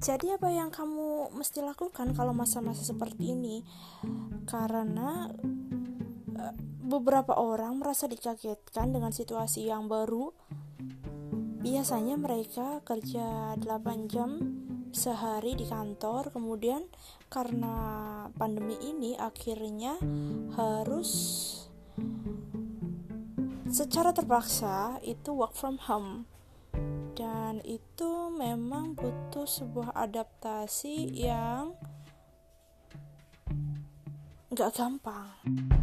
Jadi apa yang kamu mesti lakukan kalau masa-masa seperti ini? Karena eh, beberapa orang merasa dikagetkan dengan situasi yang baru. Biasanya mereka kerja 8 jam sehari di kantor, kemudian karena pandemi ini akhirnya harus secara terpaksa itu work from home dan itu memang butuh sebuah adaptasi yang gak gampang.